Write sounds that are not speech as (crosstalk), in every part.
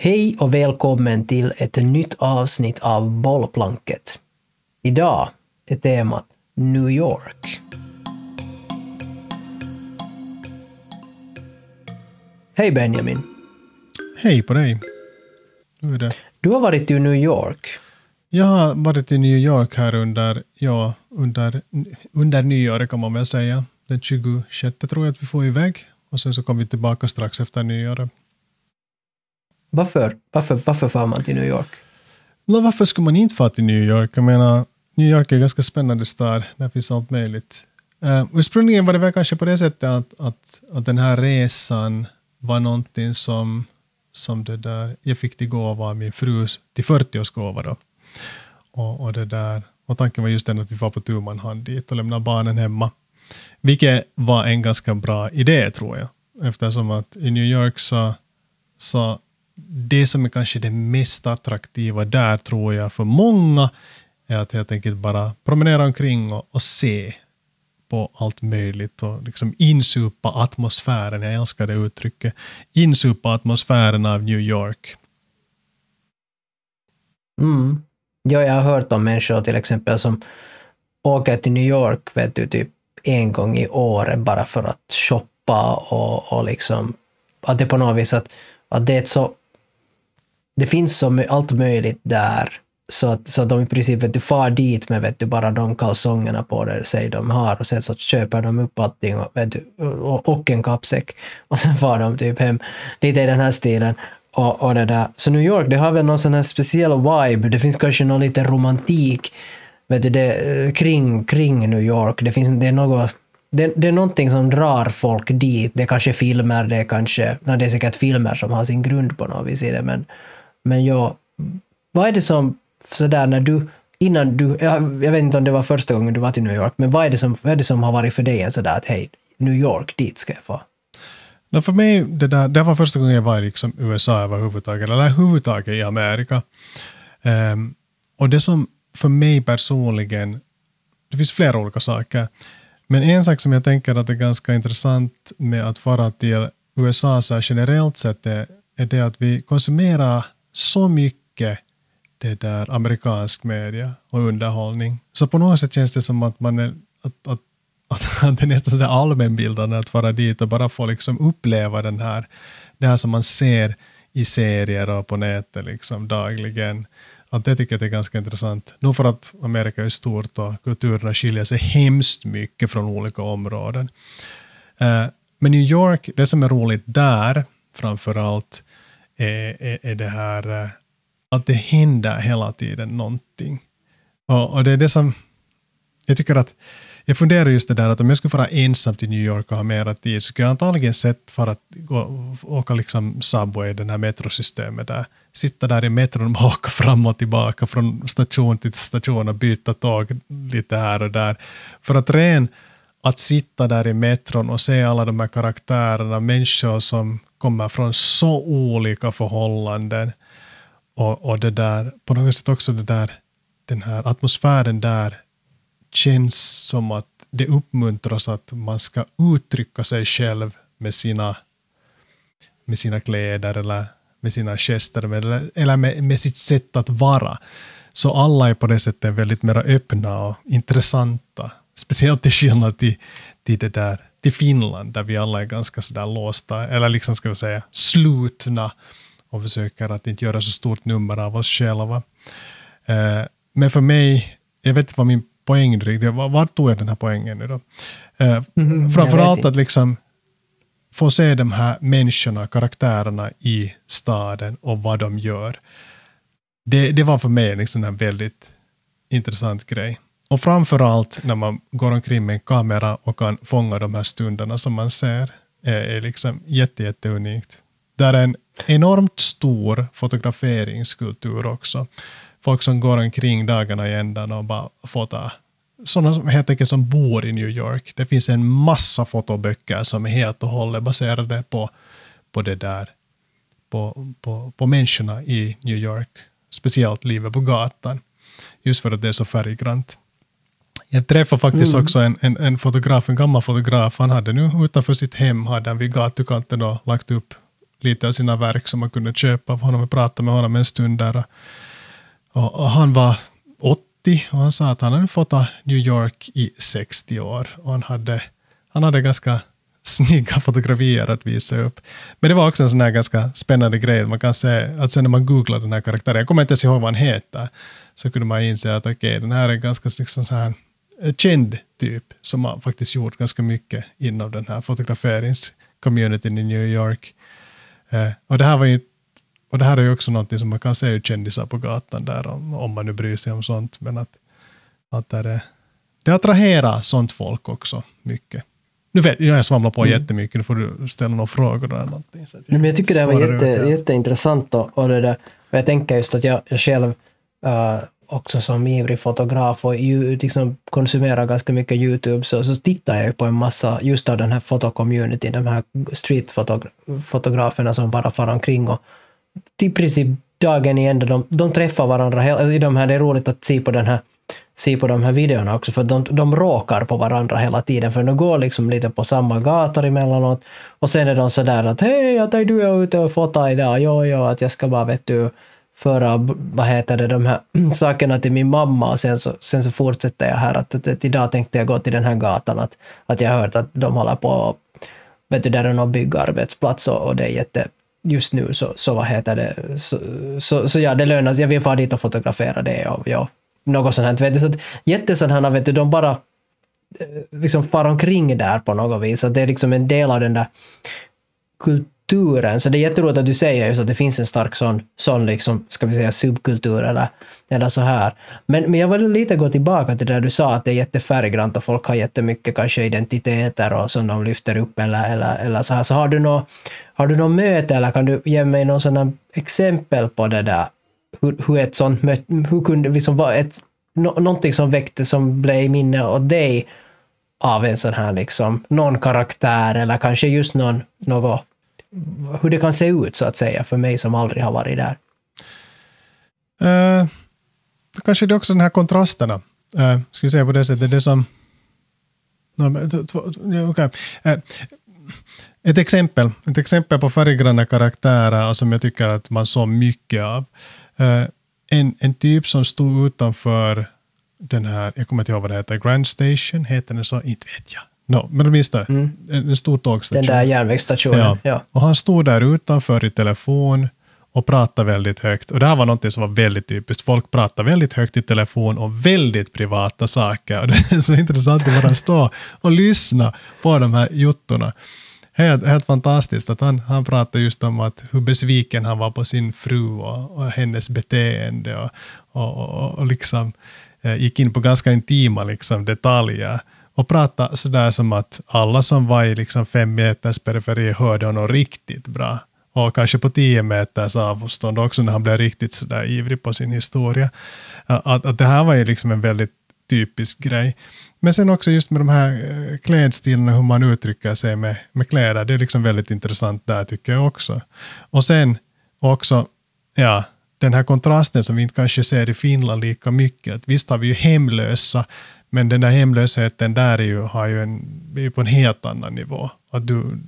Hej och välkommen till ett nytt avsnitt av Bollplanket. Idag är temat New York. Hej Benjamin. Hej på dig. Hur är det? Du har varit i New York. Jag har varit i New York här under, ja, under, under nyåret kan man väl säga. Den 26 tror jag att vi får iväg. Och sen så kommer vi tillbaka strax efter nyåret. Varför, varför, varför far man till New York? No, varför skulle man inte fara till New York? Jag menar, New York är en ganska spännande stad. Där finns allt möjligt. Uh, ursprungligen var det väl kanske på det sättet att, att, att den här resan var någonting som, som det där, jag fick till gåva av min fru till 40-årsgåva. Då. Och, och, det där, och tanken var just den att vi var på tu man hand dit och lämnade barnen hemma. Vilket var en ganska bra idé tror jag. Eftersom att i New York så, så det som är kanske det mest attraktiva där tror jag för många är att helt enkelt bara promenera omkring och, och se på allt möjligt och liksom insupa atmosfären, jag älskar det uttrycket, insupa atmosfären av New York. Mm. Ja, jag har hört om människor till exempel som åker till New York vet du, typ en gång i året bara för att shoppa och, och liksom att det på något vis att, att det är ett så det finns så allt möjligt där så att, så att de i princip vet du, far dit med vet du, bara de kalsongerna på dig, sig de har och sen så köper de upp allting och, vet du, och, och en kappsäck (laughs) och sen far de typ hem lite i den här stilen. Och, och det där. Så New York, det har väl någon sån här speciell vibe, det finns kanske någon liten romantik vet du, det, eh, kring, kring New York. Det, finns, det, är något, det, det är någonting som drar folk dit. Det är kanske filmer, det är kanske, nej, det är säkert filmer som har sin grund på något vis i det, men, men ja, vad är det som, sådär när du, innan du, jag, jag vet inte om det var första gången du var till New York, men vad är det som, vad är det som har varit för dig en sådär att hej, New York, dit ska jag få? No, för mig, det, där, det var första gången jag var i liksom USA överhuvudtaget, eller överhuvudtaget i Amerika. Um, och det som för mig personligen, det finns flera olika saker, men en sak som jag tänker att är ganska intressant med att fara till USA så generellt sett är, är det att vi konsumerar så mycket det där amerikansk media och underhållning. Så på något sätt känns det som att man är, att, att, att, (laughs) att det är nästan så allmänbildande att vara dit och bara få liksom uppleva den här, det här som man ser i serier och på nätet liksom dagligen. Att det tycker jag är ganska intressant. Nog för att Amerika är stort och kulturerna skiljer sig hemskt mycket från olika områden. Eh, men New York, det som är roligt där framför allt är, är, är det här eh, att det händer hela tiden någonting. Och, och det är det som jag tycker att jag funderar just det där att om jag skulle vara ensam till New York och ha mera tid så skulle jag antagligen sett för att gå, åka liksom Subway, den här metrosystemet där. Sitta där i metron och (laughs) åka fram och tillbaka från station till station och byta tåg lite här och där. För att ren att sitta där i metron och se alla de här karaktärerna, människor som kommer från så olika förhållanden. Och, och det där, på något sätt också det där, den här atmosfären där känns som att det uppmuntras att man ska uttrycka sig själv med sina, med sina kläder eller med sina gester eller, eller med, med sitt sätt att vara. Så alla är på det sättet väldigt mer öppna och intressanta. Speciellt till skillnad till, till, det där, till Finland där vi alla är ganska sådär låsta, eller liksom ska vi säga slutna och försöker att inte göra så stort nummer av oss själva. Eh, men för mig, jag vet inte vad min poäng riktigt. Vart tog jag den här poängen nu då? Eh, mm, framförallt att liksom få se de här människorna, karaktärerna i staden och vad de gör. Det, det var för mig liksom en väldigt intressant grej. Och framförallt när man går omkring med en kamera och kan fånga de här stunderna som man ser, är, är liksom jätte, jätte unikt. Det är en enormt stor fotograferingskultur också folk som går omkring dagarna i ändan och bara fotar. Sådana som helt enkelt som bor i New York. Det finns en massa fotoböcker som är helt och hållet baserade på, på det där, på, på, på människorna i New York. Speciellt livet på gatan. Just för att det är så färggrant. Jag träffade faktiskt mm. också en, en, en, fotograf, en gammal fotograf. Han hade nu utanför sitt hem, hade han vid gatukanten då lagt upp lite av sina verk som man kunde köpa av honom och prata med honom en stund där. Och, och han var 80 och han sa att han hade fått New York i 60 år och han hade, han hade ganska snygga fotografier att visa upp. Men det var också en sån här ganska spännande grej. Man kan se att sen när man googlar den här karaktären, jag kommer inte ens ihåg vad han heter, så kunde man inse att okej, okay, den här är ganska liksom så här känd typ, som har faktiskt gjort ganska mycket inom den här fotograferingscommunityn i New York. Eh, och det här var ju och det här är ju också något som man kan se kändisar på gatan där, om, om man nu bryr sig om sånt. Men att, att det, det attraherar sånt folk också mycket. Nu vet jag, jag svamlar på mm. jättemycket, nu får du ställa några frågor eller någonting. Så jag, men jag tycker det var jätte, jätteintressant och, och det där, och jag tänker just att jag, jag själv uh, också som ivrig fotograf och ju, liksom konsumerar ganska mycket YouTube så, så tittar jag på en massa just av den här fotocommunityn, de här streetfotograferna som bara far omkring och i princip dagen i ända, de, de träffar varandra. I de här, det är roligt att se på den här se på de här videorna också, för de, de råkar på varandra hela tiden, för de går liksom lite på samma gator emellanåt. Och sen är de sådär att hej, att du är ute och fotar idag, jo, jo, att jag ska bara, vet du, föra, vad heter det, de här (clears throat) sakerna till min mamma och sen så, sen så fortsätter jag här att, att, att idag tänkte jag gå till den här gatan, att, att jag har hört att de håller på, vet du, där är någon byggarbetsplats och, och det är jätte, just nu så, så vad heter det, så, så, så ja, det lönar sig. Jag vill fara dit och fotografera det och ja, något sånt här. Vet du, så att jättesådana, vet du, de bara eh, liksom far omkring där på något vis. Att det är liksom en del av den där kulturen. Så det är jätteroligt att du säger just att det finns en stark sån, sån liksom, ska vi säga subkultur eller, eller så här. Men, men jag vill lite gå tillbaka till det där du sa att det är jättefärggrant och folk har jättemycket kanske identiteter och som de lyfter upp eller, eller, eller så här. Så har du något har du något möte eller kan du ge mig någon sån exempel på det där? Hur, hur ett sånt möte, hur kunde liksom vara ett, no, någonting som väckte som blev i minne åt dig av en sån här liksom, någon karaktär eller kanske just någon, något, hur det kan se ut så att säga för mig som aldrig har varit där? Uh, kanske det är också den här kontrasterna. Uh, ska vi säga på det sättet, det som... No, okay. uh, eh, ett exempel, ett exempel på färggranna karaktärer som jag tycker att man såg mycket av. Uh, en, en typ som stod utanför den här, jag kommer inte ihåg vad det heter, Grand Station, heter den så? Inte vet jag. No, men åtminstone mm. en, stor tågstation. Den där järnvägsstationen. Ja. ja. Och han stod där utanför i telefon och pratade väldigt högt. Och det här var något som var väldigt typiskt. Folk pratar väldigt högt i telefon om väldigt privata saker. Och (laughs) det är så intressant att bara stå och lyssna på de här juttorna helt, helt fantastiskt att han, han pratade just om att hur besviken han var på sin fru och, och hennes beteende och, och, och, och liksom eh, gick in på ganska intima liksom, detaljer och prata sådär som att alla som var i liksom fem meters periferi hörde honom riktigt bra. Och kanske på tio meters avstånd också när han blev riktigt sådär ivrig på sin historia. Att, att det här var ju liksom en väldigt typisk grej. Men sen också just med de här eh, klädstilarna, hur man uttrycker sig med, med kläder. Det är liksom väldigt intressant där tycker jag också. Och sen också, ja, den här kontrasten som vi inte kanske ser i Finland lika mycket. Att visst har vi ju hemlösa, men den där hemlösheten där är ju, har ju en, är på en helt annan nivå. Att du,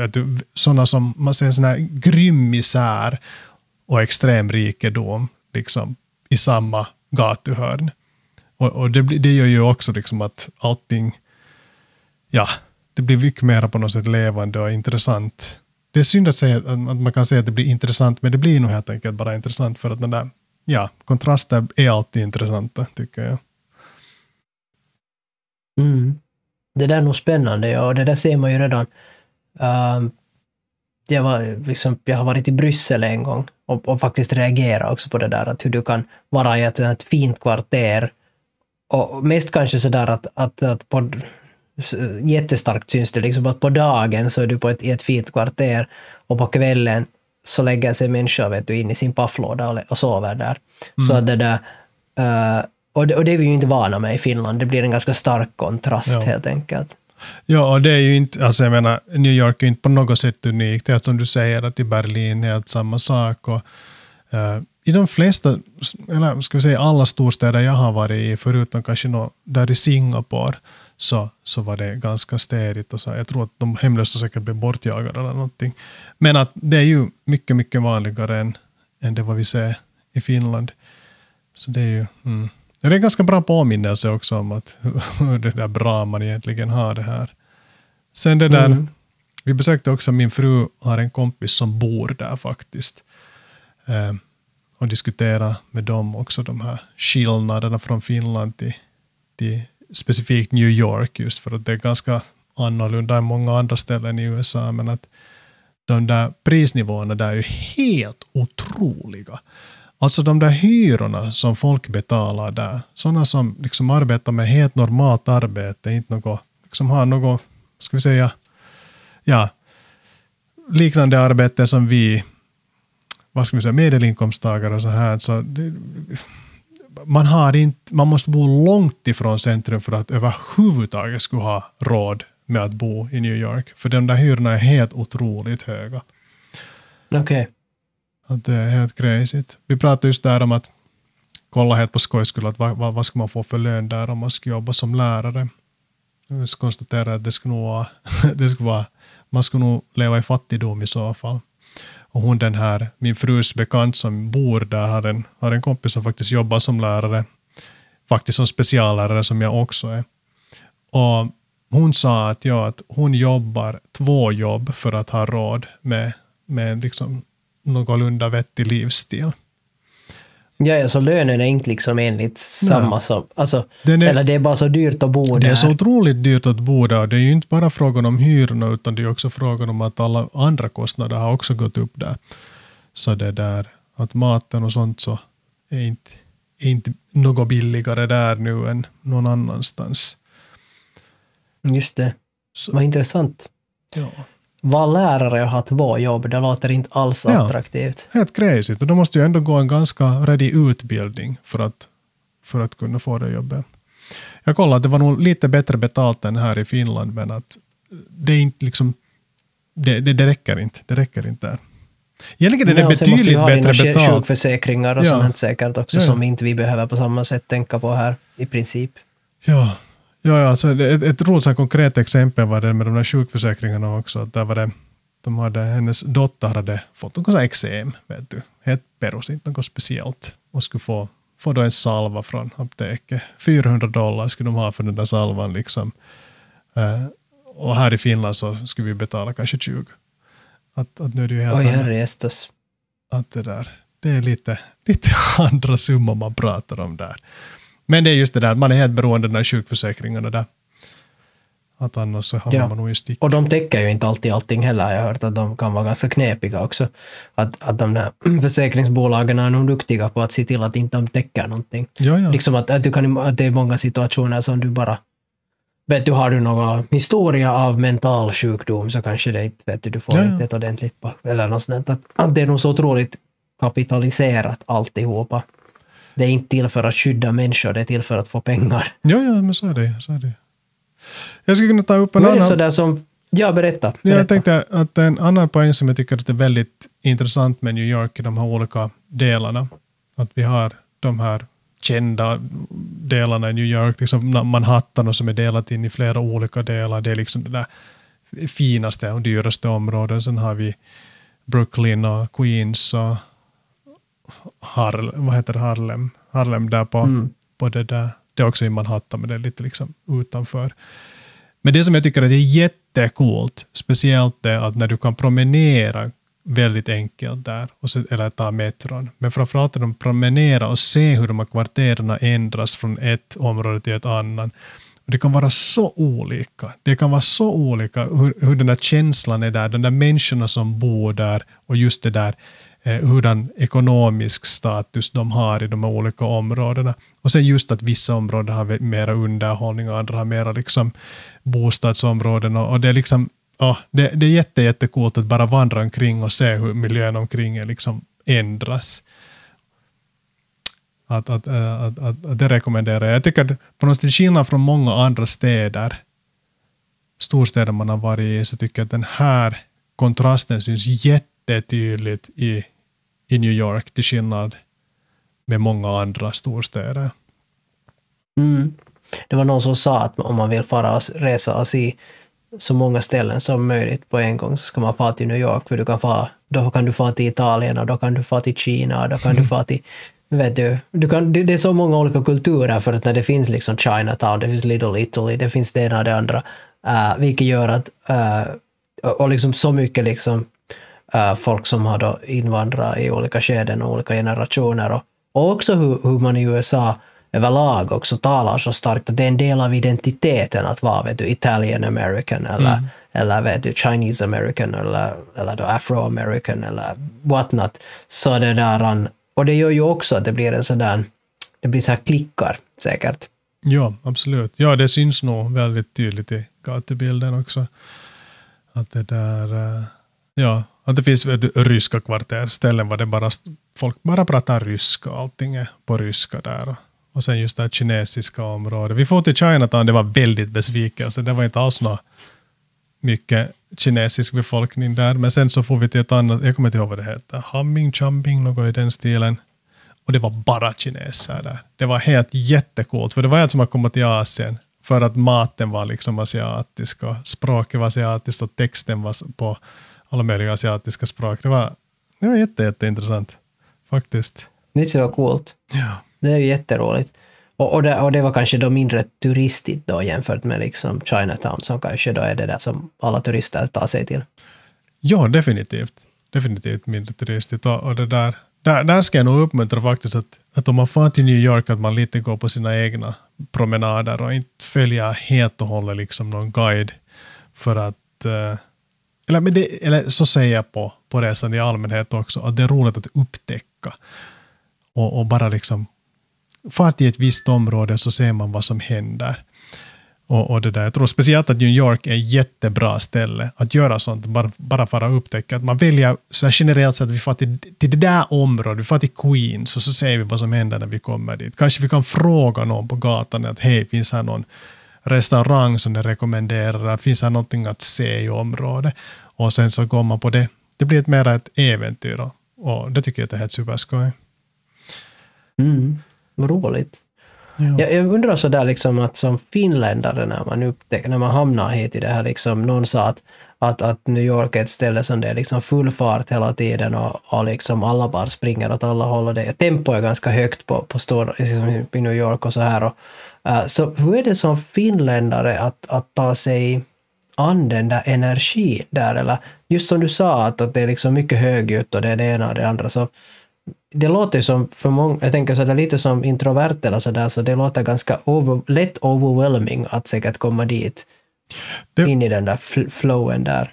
att du, sådana som, man ser sån här grym misär och extrem rikedom liksom, i samma gatuhörn. Och, och det, det gör ju också liksom att allting, ja, det blir mycket mer på något sätt levande och intressant. Det är synd att, säga, att man kan säga att det blir intressant, men det blir nog helt enkelt bara intressant för att den där, ja, kontraster är alltid intressanta, tycker jag. Mm. Det där är nog spännande, ja, och det där ser man ju redan. Uh, jag, var, liksom, jag har varit i Bryssel en gång och, och faktiskt reagerat också på det där, att hur du kan vara i ett, ett fint kvarter och mest kanske sådär att, att, att på, jättestarkt syns det liksom att på dagen så är du på ett, i ett fint kvarter och på kvällen så lägger sig människor vet du, in i sin pafflåda och, och sover där. Mm. Så det där, uh, och, det, och det är vi ju inte vana med i Finland. Det blir en ganska stark kontrast ja. helt enkelt. Ja, och det är ju inte, alltså jag menar, New York är inte på något sätt unikt. Det är som du säger att i Berlin är det samma sak. Och, Uh, I de flesta, eller ska vi säga alla storstäder jag har varit i, förutom kanske nå, där i Singapore, så, så var det ganska städigt. Och så. Jag tror att de hemlösa säkert blev bortjagade eller någonting. Men att det är ju mycket, mycket vanligare än, än det vad vi ser i Finland. Så det är ju... Mm. Det är en ganska bra påminnelse också om att (laughs) hur det där bra man egentligen har det här. Sen det där, mm. vi besökte också, min fru har en kompis som bor där faktiskt. Eh, och diskutera med dem också de här skillnaderna från Finland till, till specifikt New York, just för att det är ganska annorlunda än många andra ställen i USA, men att de där prisnivåerna där är ju helt otroliga. Alltså de där hyrorna som folk betalar där, sådana som liksom arbetar med helt normalt arbete, inte något, liksom har något, ska vi säga, ja, liknande arbete som vi, vad ska vi säga, medelinkomsttagare och så här. Så det, man, har inte, man måste bo långt ifrån centrum för att överhuvudtaget skulle ha råd med att bo i New York. För de där hyrorna är helt otroligt höga. Okej. Okay. Att det är helt crazy. Vi pratade just där om att kolla helt på skoj skulle att vad, vad, vad ska man få för lön där om man ska jobba som lärare. Jag konstaterade att det skulle nog vara, (laughs) det skulle vara, man skulle nog leva i fattigdom i så fall. Och hon den här, min frus bekant som bor där, har en, har en kompis som faktiskt jobbar som lärare. Faktiskt som speciallärare som jag också är. Och hon sa att, ja, att hon jobbar två jobb för att ha råd med, med liksom någorlunda vettig livsstil. Ja, ja, så lönen är inte liksom enligt samma som... Alltså, är, eller det är bara så dyrt att bo där. Det är så otroligt dyrt att bo där. Det är ju inte bara frågan om hyrorna, utan det är också frågan om att alla andra kostnader har också gått upp där. Så det där, att maten och sånt så är inte, är inte något billigare där nu än någon annanstans. Just det. Så. Vad intressant. Ja vara lärare och ha två jobb, det låter inte alls ja, attraktivt. Helt crazy. Och då måste ju ändå gå en ganska ready utbildning för att, för att kunna få det jobbet. Jag kollade det var nog lite bättre betalt än här i Finland, men att det är inte liksom, det, det, det räcker inte. Det räcker inte där. Egentligen är det ja, betydligt bättre betalt. sjukförsäkringar och ja. sånt säkert också, ja. som inte vi behöver på samma sätt tänka på här i princip. Ja, Ja, ja alltså ett, ett roligt konkret exempel var det med de där sjukförsäkringarna också. Där var det, de hade, hennes dotter hade fått något eksem, vet du. Helt perus, inte något speciellt. Och skulle få, få då en salva från apoteket. 400 dollar skulle de ha för den där salvan. Liksom. Uh, och här i Finland så skulle vi betala kanske 20. Att, att nu är det ju helt Oj, herre Att det där, det är lite, lite (laughs) andra summor man pratar om där. Men det är just det där, man är helt beroende av de där sjukförsäkringarna där. Att annars så hamnar ja. man nog i stick. Och de täcker ju inte alltid allting heller. Jag har hört att de kan vara ganska knepiga också. Att, att de där (clears throat) försäkringsbolagen är nog duktiga på att se till att inte de täcker någonting. Ja, ja. Liksom att, att, du kan, att det är många situationer som du bara Vet du, har du någon historia av mental sjukdom så kanske det inte, vet du, du får ja, inte ett ordentligt, eller något sånt. Att, att det är nog så otroligt kapitaliserat alltihopa. Det är inte till för att skydda människor, det är till för att få pengar. Ja, ja, men så är det. Så är det. Jag skulle kunna ta upp en men annan... Är sådär som, ja, berätta, berätta. Jag tänkte att en annan poäng som jag tycker är väldigt intressant med New York, i de här olika delarna, att vi har de här kända delarna i New York, liksom Manhattan och som är delat in i flera olika delar. Det är liksom det där finaste och dyraste områden. Sen har vi Brooklyn och Queens och Harlem, vad heter det, Harlem, Harlem där på, mm. på det där. Det är också i Manhattan, men det är lite liksom utanför. Men det som jag tycker är det är jättecoolt, speciellt det att när du kan promenera väldigt enkelt där, och så, eller ta metron. Men framförallt att de promenera och se hur de här kvarteren ändras från ett område till ett annat. det kan vara så olika. Det kan vara så olika hur, hur den där känslan är där, de där människorna som bor där och just det där Eh, hurdan ekonomisk status de har i de olika områdena. Och sen just att vissa områden har mera underhållning och andra har mera liksom bostadsområden. Och, det är liksom ja, det, det är jätte, jättecoolt att bara vandra omkring och se hur miljön omkring är liksom ändras. Att, att, eh, att, att, att det rekommenderar jag. Jag tycker att på något sätt skillnad från många andra städer, storstäder man har varit i, så tycker jag att den här kontrasten syns jättetydligt i i New York till skillnad med många andra storstäder. Mm. Det var någon som sa att om man vill fara och resa och se så många ställen som möjligt på en gång så ska man fara till New York för du kan fara, då kan du fara till Italien och då kan du fara till Kina och då kan du (laughs) fara till Vet du, du kan, det, det är så många olika kulturer för att när det finns liksom Chinatown, det finns Little Italy, det finns det ena och det andra, uh, vilket gör att, uh, och, och liksom så mycket liksom uh, folk som har då invandrat i olika skeden och olika generationer och, och också hur, hur man i USA överlag också talar så starkt att det är en del av identiteten att vara vet du, Italian American eller, mm. eller vet du, Chinese American eller, eller då Afro American eller whatnot. Så det där, och det gör ju också att det blir en sån det blir så här klickar säkert. Ja, absolut. Ja, det syns nog väldigt tydligt i gatubilden också. Att det där, eh, ja, att det finns ryska kvarter, ställen där det bara, folk bara pratar ryska allting är på ryska där. Och sen just det här kinesiska området. Vi får till Chinatown, det var väldigt besvikelse. Det var inte alls något mycket kinesisk befolkning där. Men sen så får vi till ett annat, jag kommer inte ihåg vad det heter, Hamming, Chumping, något i den stilen. Och det var bara kineser där. Det var helt jättekult, för det var helt som att komma till Asien. För att maten var liksom asiatisk och språket var asiatiskt och texten var på alla möjliga asiatiska språk. Det var, det var jätte, jätteintressant faktiskt. Det var coolt. Ja. Det är ju jätteroligt. Och, och, det, och det var kanske då mindre turistigt då jämfört med liksom Chinatown som kanske då är det där som alla turister tar sig till. Ja, definitivt. Definitivt mindre turistigt. Och, och det där, där, där ska jag nog uppmuntra faktiskt att, att om man får till New York att man lite går på sina egna promenader och inte följer helt och hållet liksom någon guide. För att, eh, eller, men det, eller så säger jag på, på resan i allmänhet också, att det är roligt att upptäcka. Och, och bara liksom far till ett visst område så ser man vad som händer. Och, och det där. Jag tror speciellt att New York är ett jättebra ställe att göra sånt, bara, bara för att upptäcka. Att man väljer så generellt sett att vi får till, till det där området, vi får till Queens och så ser vi vad som händer när vi kommer dit. Kanske vi kan fråga någon på gatan att hej, finns här någon restaurang som de rekommenderar? Finns här någonting att se i området? Och sen så går man på det. Det blir ett mer ett äventyr och det tycker jag är helt superskoj. Mm. Vad roligt. Ja. Jag, jag undrar sådär liksom att som finländare när man upptäcker, när man hamnar hit i det här liksom, någon sa att, att, att New York är ett ställe som det är liksom full fart hela tiden och, och liksom alla bara springer åt alla håll och det, tempo är ganska högt på, på stor, liksom i New York och så här. Och, så hur är det som finländare att, att ta sig an den där energin där? Eller just som du sa att, att det är liksom mycket högljutt och det är det ena och det andra. Så det låter som för många, jag tänker sådär lite som introvert eller sådär, så det låter ganska over, lätt overwhelming att säkert komma dit. Det, in i den där flowen där.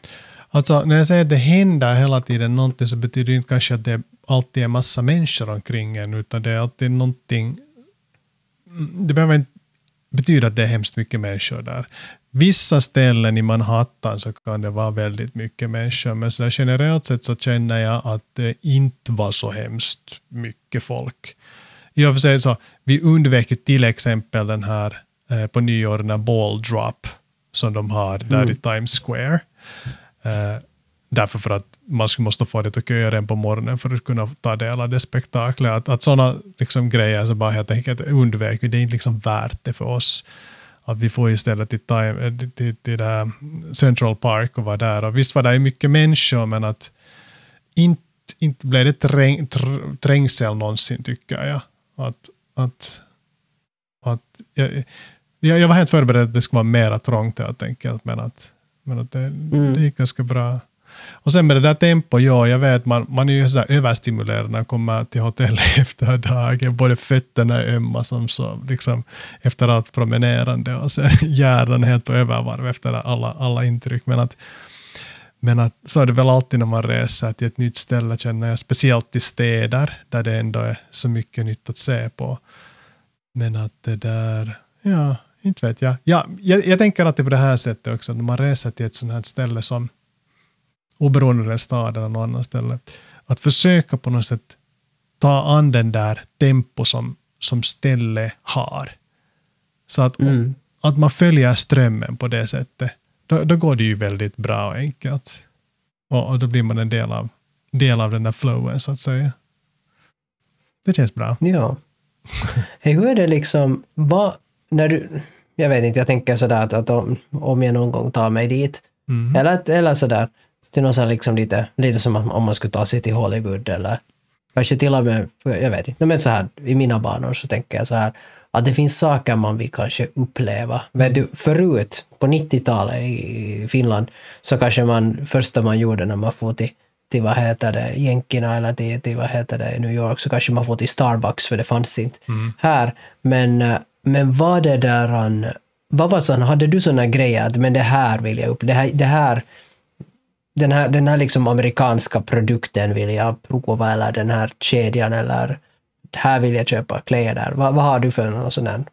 Alltså när jag säger att det händer hela tiden någonting så betyder det inte kanske att det alltid är massa människor omkring en, utan det är alltid någonting, det behöver inte betyda att det är hemskt mycket människor där. Vissa ställen i Manhattan så kan det vara väldigt mycket människor, men så generellt sett så känner jag att det inte var så hemskt mycket folk. I och för sig så, vi undvek till exempel den här eh, på nyår, den här ball drop som de har där mm. i Times Square. Eh, därför för att man måste få det att köa redan på morgonen för att kunna ta del av det spektaklet. Att, att sådana liksom, grejer så bara helt enkelt undvek vi, det är inte liksom värt det för oss att vi får istället till, time, eh, till, till, till Central Park och vara där. Och visst var det mycket människor, men att inte, inte blev det träng, tr, trängsel någonsin, tycker jag. Att, att, att, jag, jag var helt förberedd att det skulle vara mera trångt helt enkelt, men att, men att det, mm. det gick ganska bra. Och sen med det där tempo, ja, jag vet, man, man är ju sådär överstimulerad när man kommer till hotellet (laughs) efter dagen. Både fötterna är ömma som så, liksom, efter allt promenerande och sen (laughs) hjärnan helt på övervarv efter alla, alla intryck. Men att, men att, så är det väl alltid när man reser till ett nytt ställe, känner jag, speciellt till städer, där det ändå är så mycket nytt att se på. Men att det där, ja, inte vet jag. Ja, jag, jag tänker alltid på det här sättet också, när man reser till ett sånt här ställe som oberoende av den stad eller någon annan ställe, att försöka på något sätt ta an den där tempo som, som stället har. Så att, mm. att man följer strömmen på det sättet, då, då går det ju väldigt bra och enkelt. Och, och då blir man en del av, del av den där flowen så att säga. Det känns bra. Ja. Hur är det liksom, vad, när du, jag vet inte, jag tänker sådär att, att om, om jag någon gång tar mig dit, Mm. eller, eller sådär, till någon sån här liksom lite, lite som om man skulle ta sig till Hollywood eller kanske till och med, jag vet inte, men så här i mina banor så tänker jag så här att det finns saker man vill kanske uppleva. Vet du, förut, på 90-talet i Finland, så kanske man, första man gjorde när man får till, till vad heter det, Jänkerna eller till, till vad heter det, New York, så kanske man får till Starbucks för det fanns inte här. Men, men vad det där, vad var sån, hade du såna grejer att men det här vill jag upp, det här, det här den här, den här liksom amerikanska produkten vill jag prova eller den här kedjan eller här vill jag köpa kläder. Vad, vad har du för någon sån här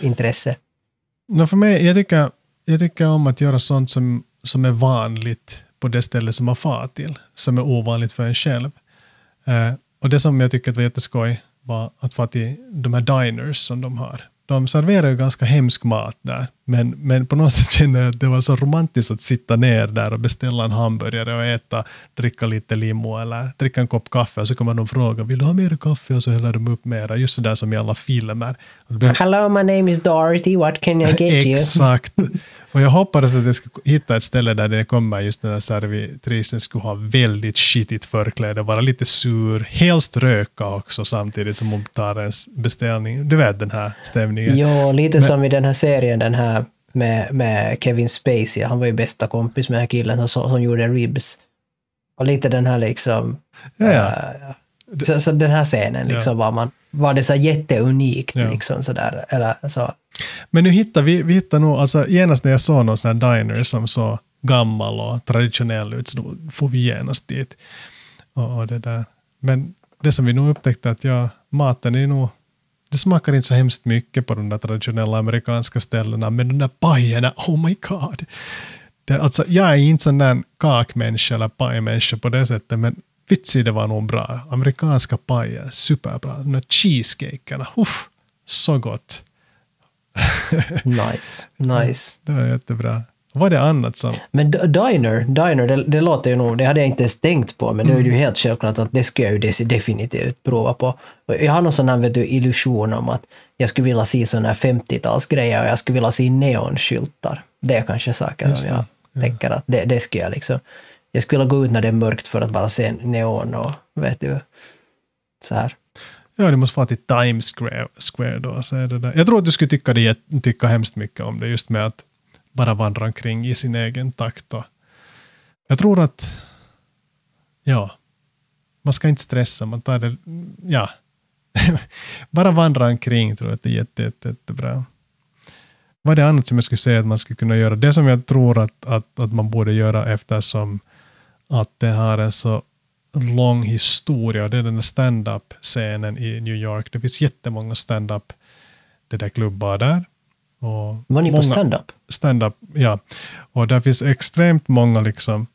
intresse? No, för mig, jag tycker, jag tycker om att göra sånt som, som är vanligt på det ställe som man far till, som är ovanligt för en själv. Eh, och det som jag tycker var jätteskoj var att få till de här diners som de har. De serverar ju ganska hemsk mat där, men, men på något sätt känner jag att det var så romantiskt att sitta ner där och beställa en hamburgare och äta, dricka lite limo eller dricka en kopp kaffe och så kommer de fråga vill du ha mer kaffe och så häller de upp mera, just sådär som i alla filmer. Blir- Hello, my name is Dorothy. What can I get you? (laughs) Exakt. Och jag hoppades att jag skulle hitta ett ställe där det kommer just den här servitrisen skulle ha väldigt skitigt förkläde, vara lite sur, helst röka också samtidigt som hon tar ens beställning. Du vet den här stämningen. Jo, lite som i den här serien, den här med, med Kevin Spacey. Han var ju bästa kompis med den här killen som, som gjorde Ribs. Och lite den här liksom... Ja, ja. eh, så, så den här scenen liksom var man... Var det så jätteunikt Ja. liksom sådär? Eller så... Men nu hittar vi, vi hittar nog, alltså genast när jag såg någon sån här diner som så gammal och traditionell ut, så då får vi genast dit. Och, och det där. Men det som vi nog upptäckte att ja, maten är nog, det smakar inte så hemskt mycket på de där traditionella amerikanska ställena, men de där pajerna, oh my god. Det, alltså, jag är inte sån där kakmänniska eller pajmänniska på det sättet, men vitsi det var nog bra. Amerikanska pajer, superbra. De där cheesecakerna, uff, så gott. (laughs) Nice, nice. Det var jättebra. Vad är det annat som... Men Diner, Diner det, det låter ju nog, det hade jag inte ens tänkt på, men det är ju helt självklart att det skulle jag ju definitivt prova på. Jag har någon sån här vet du, illusion om att jag skulle vilja se såna här 50-talsgrejer och jag skulle vilja se neonskyltar. Det är kanske saker Just som jag tänker att det, det skulle jag liksom... Jag skulle vilja gå ut när det är mörkt för att bara se neon och vet du, så här. Ja, du måste få till Times Square, Square då. Så är det där. Jag tror att du skulle tycka, det, tycka hemskt mycket om det, just med att bara vandra omkring i sin egen takt. Och jag tror att, ja, man ska inte stressa, man tar det, ja. (laughs) bara vandra omkring tror jag att det är jätte, jätte, jättebra. Vad är det annat som jag skulle säga att man skulle kunna göra? Det som jag tror att, att, att man borde göra eftersom att det har en så lång historia det är den där stand-up-scenen i New York. Det finns jättemånga stand-up det där klubbar där. Och Var ni på stand-up? stand-up, ja. Och där finns extremt många liksom,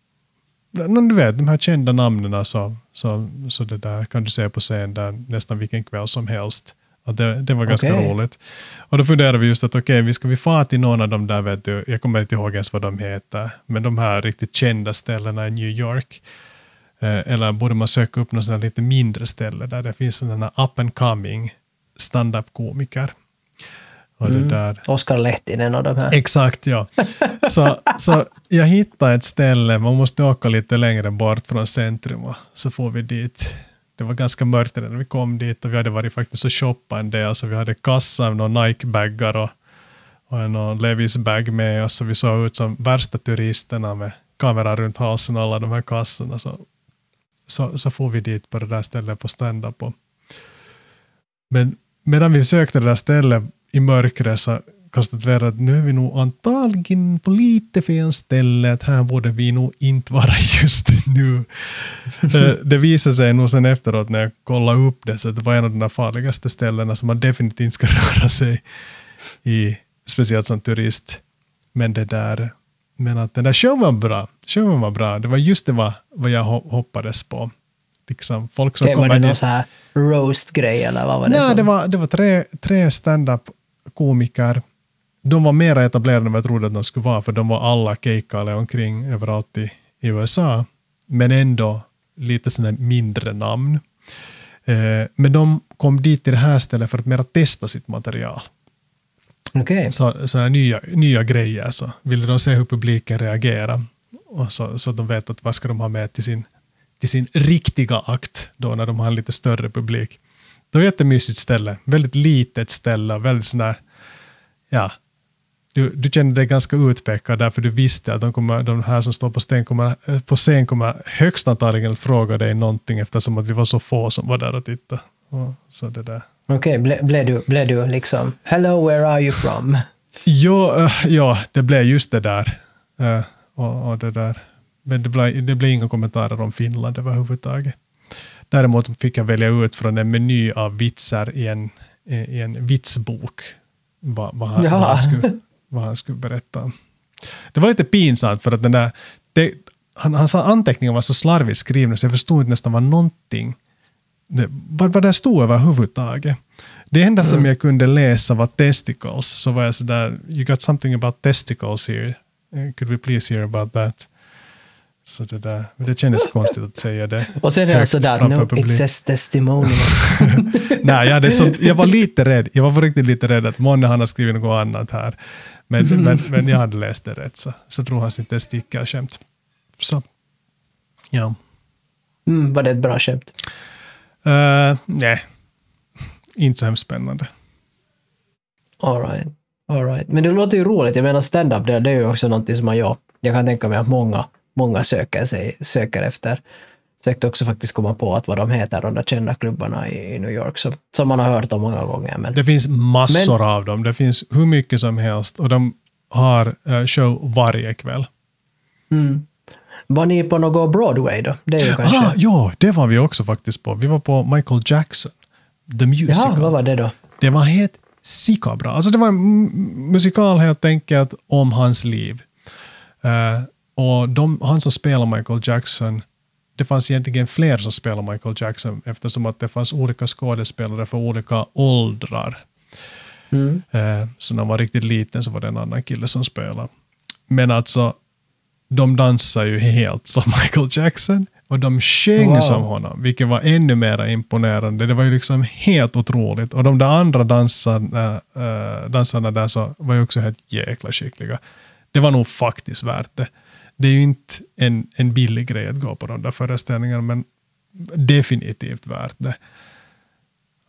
du vet, de här kända namnen så, så, så det där kan du se på scen där nästan vilken kväll som helst. Och det, det var ganska Okej. roligt. Och då funderade vi just att okej, vi ska vi fara till någon av de där, vet du, jag kommer inte ihåg ens vad de heter, men de här riktigt kända ställena i New York. Eh, eller borde man söka upp något lite mindre ställe där det finns sådana up and coming stand-up-komiker. Och det där, Oskar Lehtinen och de här. Exakt, ja. Så, så jag hittade ett ställe, man måste åka lite längre bort från centrum och så får vi dit. Det var ganska mörkt när vi kom dit och vi hade varit faktiskt och shoppat en del, så vi hade kassa med några Nike-baggar och, och någon Levis bag med oss, så vi såg ut som värsta turisterna med kamera runt halsen och alla de här kassorna. Så, så, så får vi dit på det där stället på stand-up. och- Men medan vi sökte det där stället i mörkret så konstaterade att nu är vi nog antagligen på lite fel ställe, att här borde vi nog inte vara just nu. (laughs) Eh, det visade sig nog sen efteråt när jag kollade upp det, så det var en av de farligaste ställena som man definitivt inte ska (laughs) röra sig i, speciellt som turist. Men det där, men att den där showen var bra. Showen var bra. Det var just det vad, vad jag ho- hoppades på. Liksom folk som Okej, var det någon så här roast-grej eller vad var det? Nej, som- det var, det var tre, tre stand-up-komiker. De var mer etablerade än vad jag trodde att de skulle vara, för de var alla kejkade omkring överallt i, i USA. Men ändå lite sådana mindre namn. Eh, men de kom dit till det här stället för att mera testa sitt material. Okay. Så, så här nya, nya grejer. Så ville de se hur publiken reagerar. Och så, så att de vet att vad ska de ha med till sin, till sin riktiga akt då när de har en lite större publik. Det var ett jättemysigt ställe. Väldigt litet ställe. Väldigt sån där, ja, du, du kände dig ganska utpekad därför du visste att de, kommer, de här som står på, sten kommer, eh, på scen kommer högst antagligen att fråga dig någonting eftersom att vi var så få som var där och tittade. Och så det där. Okej, ble, blev du, blev du liksom “Hello, where are you from?” Ja, eh, ja det blev just det där. Eh, och, och det där. Men det blev, det blev inga kommentarer om Finland överhuvudtaget. Däremot fick jag välja ut från en meny av vitsar i en, i en vitsbok vad, vad, han, vad, han skulle, vad han skulle berätta om. Det var lite pinsamt för att den där, det, han, hans anteckningar var så slarvigt skrivna så jag förstod inte nästan vad någonting, vad, vad det stod överhuvudtaget. Det enda som jag kunde läsa var testicles, så var jag sådär, you got something about testicles here, Eh, could we please hear about that? Så det där, det kändes konstigt att säga det. Och sen är högt sådär framför “No, publik." it says testimonials”. (laughs) Nej, jag, så, jag var (laughs) lite rädd. Jag var på riktigt lite rädd att månne han har skrivit något annat här. Men, men, men jag hade läst det rätt, så, så drog han sin testikerskämt. Så, ja. Mm, var det ett bra skämt? Uh, nej, inte så hemskt spännande. All right. All right. Men det låter ju roligt. Jag menar stand-up, det, det är ju också någonting som man gör. Jag kan tänka mig att många, många söker, sig, söker efter. Sökte också faktiskt komma på att vad de heter, de där kända klubbarna i, i New York, så, som man har hört om många gånger. Men, Det finns massor av dem. Det finns hur mycket som helst och de har eh, show varje kväll. mm. Var ni på något Broadway då? Det är ju kanske... Ah, ja, det var vi också faktiskt på. Vi var på Michael Jackson, The Musical. Jaha, vad var det då? Det var helt sika bra. Alltså det var en musikal helt enkelt om hans liv. Eh, och de, han som spelar Michael Jackson, det fanns egentligen fler som spelar Michael Jackson eftersom att det fanns olika skådespelare för olika åldrar. Mm. Eh, så när han var riktigt liten så var det en annan kille som spelade. Men alltså, de dansar ju helt som Michael Jackson och de sjöng Wow. som honom, vilket var ännu mer imponerande. Det var ju liksom helt otroligt. Och de där andra dansarna, eh, dansarna där så var ju också helt jäkla skickliga. Det var nog faktiskt värt det. Det är ju inte en, en billig grej att gå på de där föreställningarna, men definitivt värt det.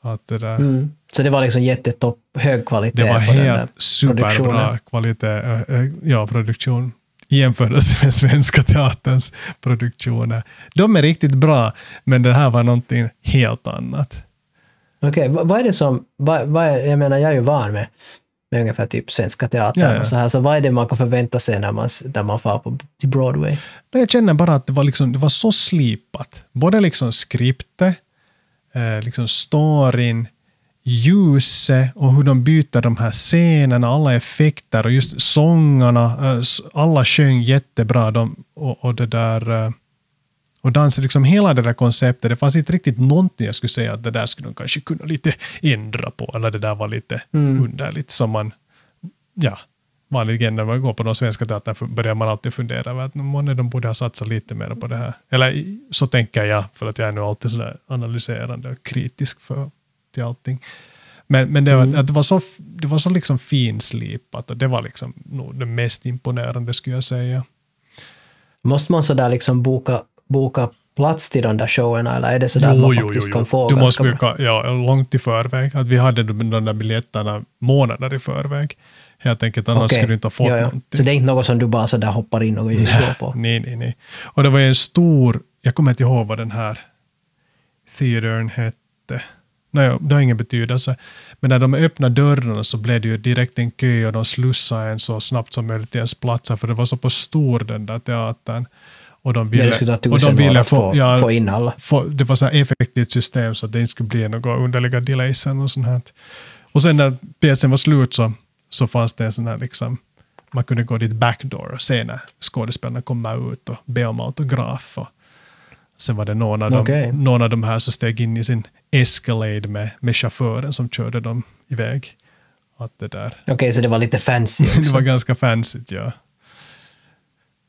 Att det där, Mm. Så det var liksom jättetopp, hög kvalitet det var på den där helt superbra produktionen. kvalitet, eh, eh, ja, produktion i jämförelse med Svenska Teaterns produktioner. De är riktigt bra, men det här var någonting helt annat. Okej, vad, vad är det som, vad, vad är, jag menar jag är ju van med, med ungefär typ Svenska Teatern Ja, ja. och så här, så vad är det man kan förvänta sig när man, när man far på, till Broadway? Jag känner bara att det var, liksom, det var så slipat. Både liksom skriptet, eh, liksom storyn, ljuset och hur de byter de här scenerna, alla effekter och just sångarna. Eh, alla sjöng jättebra. De, och, och det där... Eh, och dansen, liksom hela det där konceptet, det fanns inte riktigt någonting jag skulle säga att det där skulle de kanske kunna lite ändra på, eller det där var lite underligt som man, ja, vanligen när man går på de svenska teatern börjar man alltid fundera över att månne de borde ha satsat lite mer på det här. Eller så tänker jag, för att jag är nu alltid sådär analyserande och kritisk för, till allting. Men, men det, var, att det var så, det var så liksom finslipat och det var liksom nog det mest imponerande skulle jag säga. Måste man sådär liksom boka, boka plats till de där showerna eller är det sådär att man faktiskt kan få Du ganska måste boka ja, långt i förväg. Att vi hade de, de där biljetterna månader i förväg. Helt enkelt, annars Okej. skulle du inte ha fått Ja, ja. någonting. Så det är inte något som du bara sådär hoppar in och går på? Nej, nej, nej. Och det var ju en stor, jag kommer inte ihåg vad den här theatern hette. Nej, det har ingen betydelse. Men när de öppnade dörrarna så blev det ju direkt en kö och de slussade en så snabbt som möjligt till ens platser, för det var så på stor den där teatern. Och de Ja, ville, ta och de ville få, ja, få in alla. få, det var så effektivt system så att det inte skulle bli några underliga delays och sånt här. Och sen när pjäsen var slut så, så fanns det en sån här liksom, man kunde gå dit backdoor och se när skådespelarna kommer ut och be om autograf. Och sen var det någon av, Okej. dem, någon av de här som steg in i sin Escalade med, med chauffören som körde dem iväg. Att det där. Okej, så det var lite fancy (laughs) Det också. var ganska fancy, ja.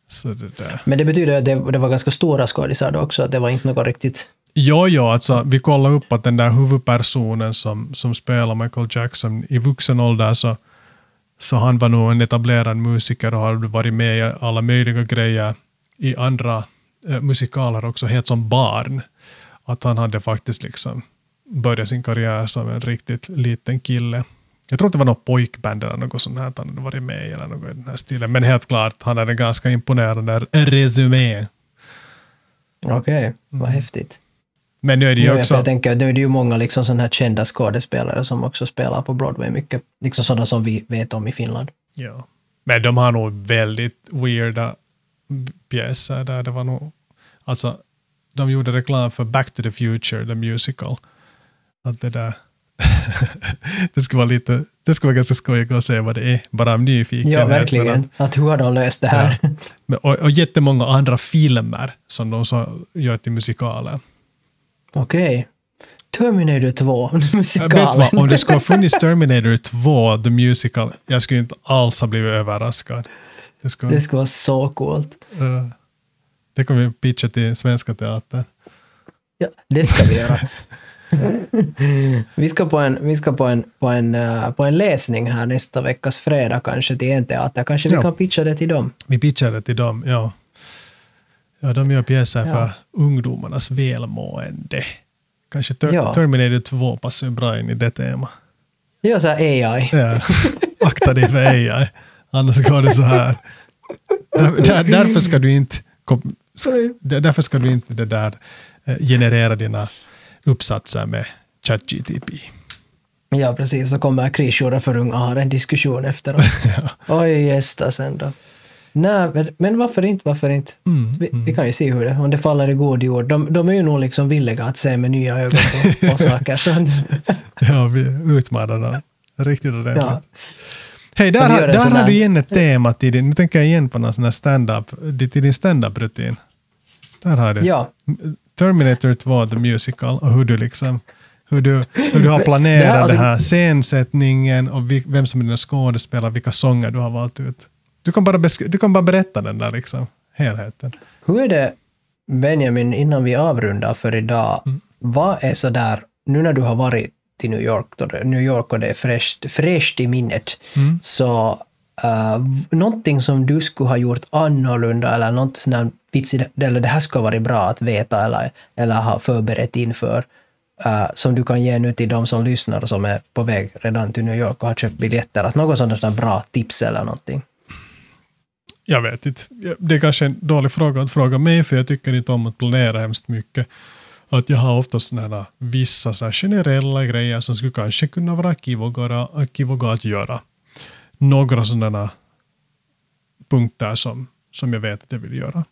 Så det där. Men det betyder att det, det var ganska stora skådisar då också, att det var inte något riktigt Jo, jo, alltså vi kollade upp att den där huvudpersonen som, som spelar Michael Jackson i vuxen ålder så, så han var nog en etablerad musiker och hade varit med i alla möjliga grejer i andra musikaler också, helt som barn. Att han hade faktiskt liksom börjat sin karriär som en riktigt liten kille. Jag tror att det var något pojkband eller något sånt här han hade varit med i eller något i den här stilen. Men helt klart, han hade en ganska imponerande resumé. Okej, okay, vad häftigt. Men nu är det ju också... Jag tänker, nu är det ju många liksom sådana här kända skådespelare som också spelar på Broadway mycket. Liksom sådana som vi vet om i Finland. Ja. Men de har nog väldigt weirda pjäser där. Det var nog... Alltså, de gjorde reklam för Back to the Future, the musical. Att det där... (laughs) det skulle vara lite... Det skulle vara ganska skojigt att se vad det är, bara av nyfikenhet. Ja, verkligen. Att, att hur har de löst det här? Ja. Och, och jättemånga andra filmer som de så gör till musikaler. Okej. Okay. Terminator 2, (laughs) musikalen. Vet vad, om det skulle ha funnits Terminator 2, the musical, jag skulle inte alls ha blivit överraskad. Det skulle, det skulle vara så coolt. Uh, det kommer vi pitcha till Svenska Teatern. Ja, det ska vi göra. vi ska, på en, vi ska på, en, på, en, uh, på en läsning här nästa veckas fredag kanske till en teater. Kanske vi ja. kan pitcha det till dem? Vi pitchar det till dem, ja. Ja, de gör pjäser ja. för ungdomarnas välmående. Kanske ter ja. Terminator 2 passar bra in i det temat. Ja, så AI. Ja. Akta dig för AI. Annars går det så här. Där, där, därför ska du inte därför ska du inte det där eh, generera dina uppsatser med ChatGTP. Ja, precis. Så kommer krisjouren för unga ha en diskussion efteråt. (laughs) ja. Oj, gästa sen då. Nej, men, men varför inte, varför inte? Mm, vi, mm. vi, kan ju se hur det, om det faller i god jord. De, de är ju nog liksom villiga att se med nya ögon på, på (laughs) saker. Så. ja, vi utmanar dem riktigt ordentligt. Ja. Hej, där, har, där har du igen ett tema till din, nu tänker jag igen på någon sån här stand-up, till din stand-up-rutin. Där har du. Ja. Terminator 2, the musical, och hur du liksom hur du, hur du har planerat det här, alltså, det här scensättningen och vem som är dina skådespelare, vilka sånger du har valt ut. Du kan bara, du kan bara berätta den där liksom, helheten. Hur är det, Benjamin, innan vi avrundar för idag, mm. vad är så där, nu när du har varit till New York, då New York och det är fräscht, fräscht i minnet, mm. så uh, någonting som du skulle ha gjort annorlunda eller något sånt vitsigt, eller det här skulle ha varit bra att veta eller, eller ha förberett inför, uh, som du kan ge nu till de som lyssnar och som är på väg redan till New York och har köpt biljetter, att något sånt där bra tips eller någonting? Jag vet inte. Det är kanske en dålig fråga att fråga mig, för jag tycker inte om att planera hemskt mycket. Att jag har ofta sådana vissa så generella grejer som skulle kanske kunna vara kivoga att göra. Några sådana punkter som, som jag vet att jag vill göra.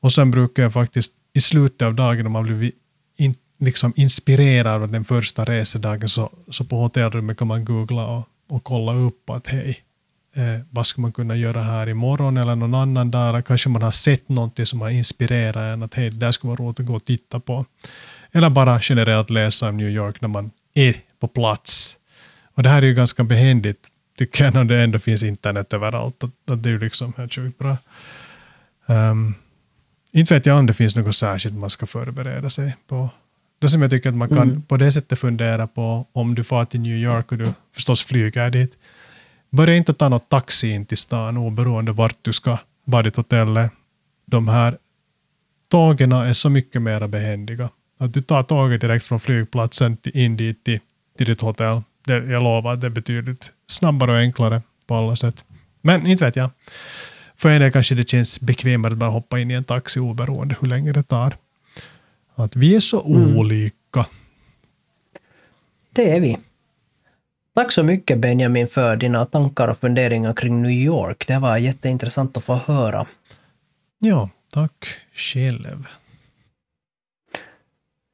Och sen brukar jag faktiskt i slutet av dagen, om man blir in, liksom inspirerad av den första resedagen, så, så på hotellrummet kan man googla och, och kolla upp att hej, eh, vad ska man kunna göra här imorgon eller någon annan dag. Kanske man har sett någonting som har inspirerat en att hej, det där skulle vara roligt att gå och titta på. Eller bara generellt läsa om New York när man är på plats. Och det här är ju ganska behändigt, tycker jag, när det ändå finns internet överallt. Att, att det är ju liksom helt sjukt bra. Um, inte vet jag om det finns något särskilt man ska förbereda sig på. Det som jag tycker att man kan mm. på det sättet fundera på om du far till New York och du förstås flyger dit Börja inte ta något taxi in till stan oberoende vart du ska, vara ditt hotell De här tågen är så mycket mer behändiga. Att du tar tåget direkt från flygplatsen in dit till, till ditt hotell. Det, jag lovar det är betydligt snabbare och enklare på alla sätt. Men inte vet jag. För en del kanske det känns bekvämare att bara hoppa in i en taxi oberoende hur länge det tar. Att vi är så mm. olika. Det är vi. Tack så mycket Benjamin för dina tankar och funderingar kring New York. Det var jätteintressant att få höra. Ja, tack själv.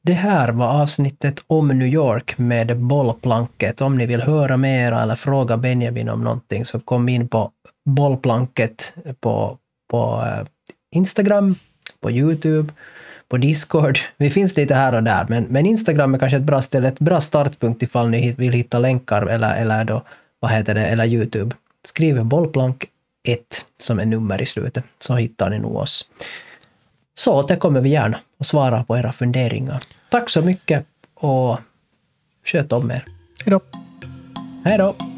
Det här var avsnittet om New York med bollplanket. Om ni vill höra mer eller fråga Benjamin om någonting så kom in på bollplanket på, på eh, Instagram, på Youtube på Discord. Vi finns lite här och där, men, men Instagram är kanske ett bra ställe, ett bra startpunkt ifall ni vill hitta länkar eller, eller då, vad heter det, eller Youtube. Skriv bollplank 1 som är nummer i slutet, så hittar ni nog oss. så återkommer vi gärna och svarar på era funderingar. Tack så mycket och sköt om er. Hej då! Hej då!